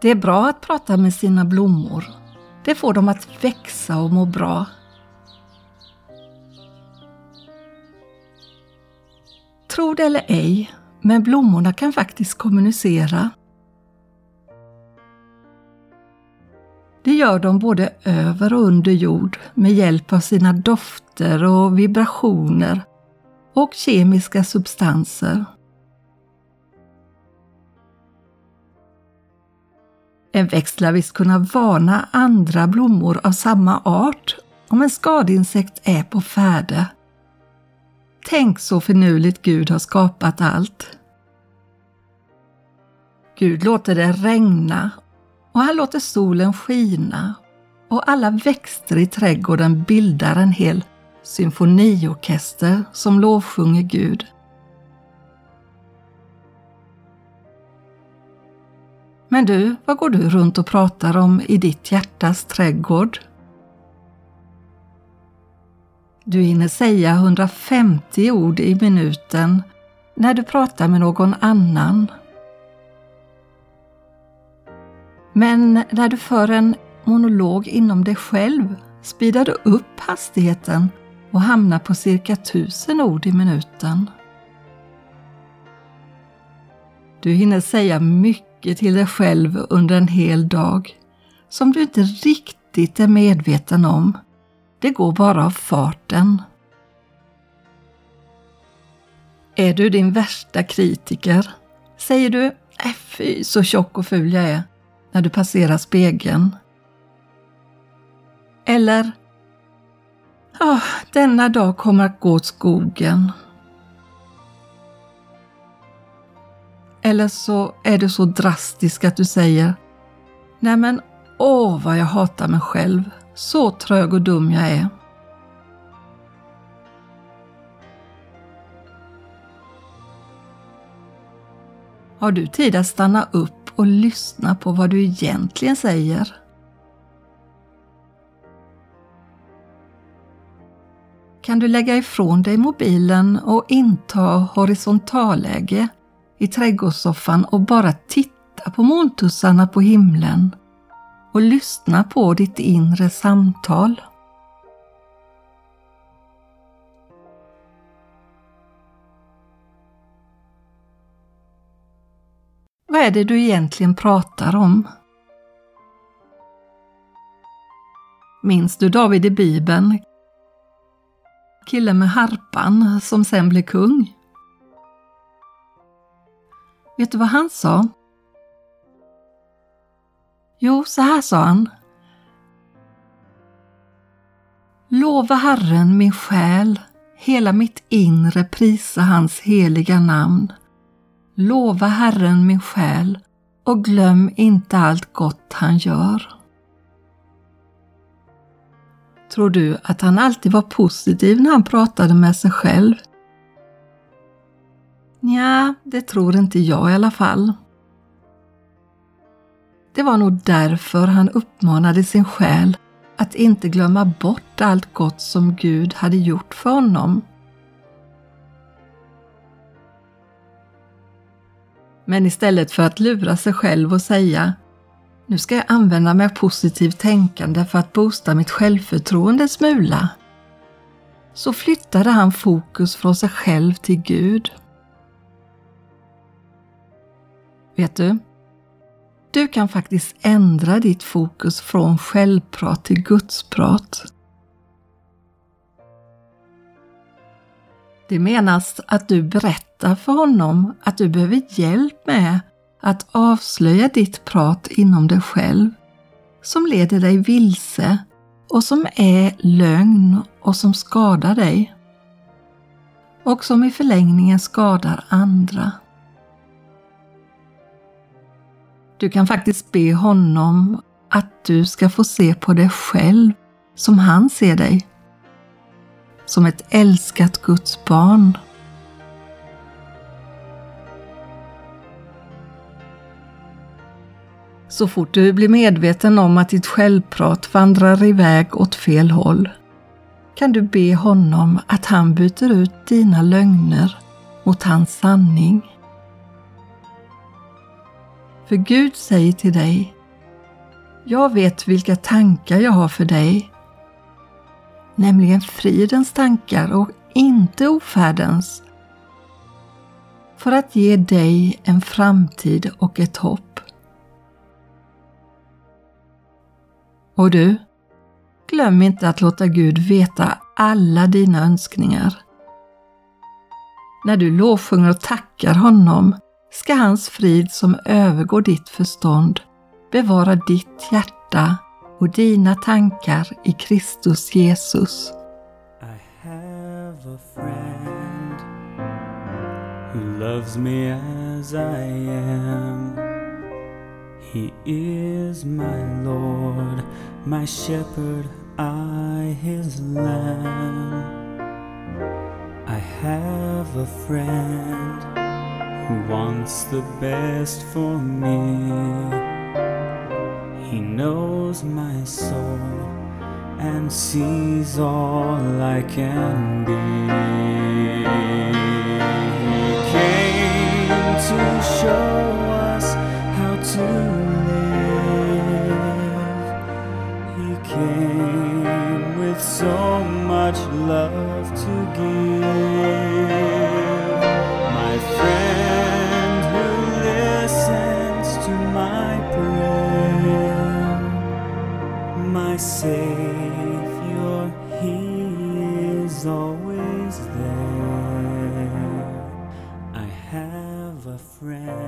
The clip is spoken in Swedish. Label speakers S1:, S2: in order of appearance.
S1: Det är bra att prata med sina blommor. Det får dem att växa och må bra. Tro det eller ej, men blommorna kan faktiskt kommunicera. Det gör de både över och under jord med hjälp av sina dofter och vibrationer och kemiska substanser. En växt lär visst kunna varna andra blommor av samma art om en skadeinsekt är på färde. Tänk så finurligt Gud har skapat allt. Gud låter det regna och han låter solen skina och alla växter i trädgården bildar en hel symfoniorkester som lovsjunger Gud. Men du, vad går du runt och pratar om i ditt hjärtas trädgård? Du hinner säga 150 ord i minuten när du pratar med någon annan. Men när du för en monolog inom dig själv speedar du upp hastigheten och hamnar på cirka 1000 ord i minuten. Du hinner säga mycket till dig själv under en hel dag som du inte riktigt är medveten om. Det går bara av farten. Är du din värsta kritiker? Säger du äh, fy så tjock och ful jag är när du passerar spegeln? Eller oh, denna dag kommer att gå åt skogen. Eller så är du så drastisk att du säger Nej men åh vad jag hatar mig själv. Så trög och dum jag är. Har du tid att stanna upp och lyssna på vad du egentligen säger? Kan du lägga ifrån dig mobilen och inta horisontalläge i trädgårdssoffan och bara titta på molntussarna på himlen och lyssna på ditt inre samtal. Vad är det du egentligen pratar om? Minns du David i Bibeln? Killen med harpan som sen blev kung? Vet du vad han sa? Jo, så här sa han. Lova Herren min själ, hela mitt inre prisa hans heliga namn. Lova Herren min själ och glöm inte allt gott han gör. Tror du att han alltid var positiv när han pratade med sig själv? Ja, det tror inte jag i alla fall. Det var nog därför han uppmanade sin själ att inte glömma bort allt gott som Gud hade gjort för honom. Men istället för att lura sig själv och säga nu ska jag använda mig av positivt tänkande för att boosta mitt självförtroende en smula, så flyttade han fokus från sig själv till Gud. Vet du? Du kan faktiskt ändra ditt fokus från självprat till gudsprat. Det menas att du berättar för honom att du behöver hjälp med att avslöja ditt prat inom dig själv som leder dig vilse och som är lögn och som skadar dig. Och som i förlängningen skadar andra. Du kan faktiskt be honom att du ska få se på dig själv som han ser dig. Som ett älskat Guds barn. Så fort du blir medveten om att ditt självprat vandrar iväg åt fel håll kan du be honom att han byter ut dina lögner mot hans sanning. För Gud säger till dig Jag vet vilka tankar jag har för dig, nämligen fridens tankar och inte ofärdens, för att ge dig en framtid och ett hopp. Och du, glöm inte att låta Gud veta alla dina önskningar. När du lovsjunger och tackar honom ska hans frid som övergår ditt förstånd bevara ditt hjärta och dina tankar i Kristus Jesus.
S2: I have a friend who loves me as I am. He is my Lord, my shepherd, I his lamb. I have a friend wants the best for me. He knows my soul and sees all I can be. He came to show us how to live. He came with so much love to give. my Savior, He is always there. I have a friend.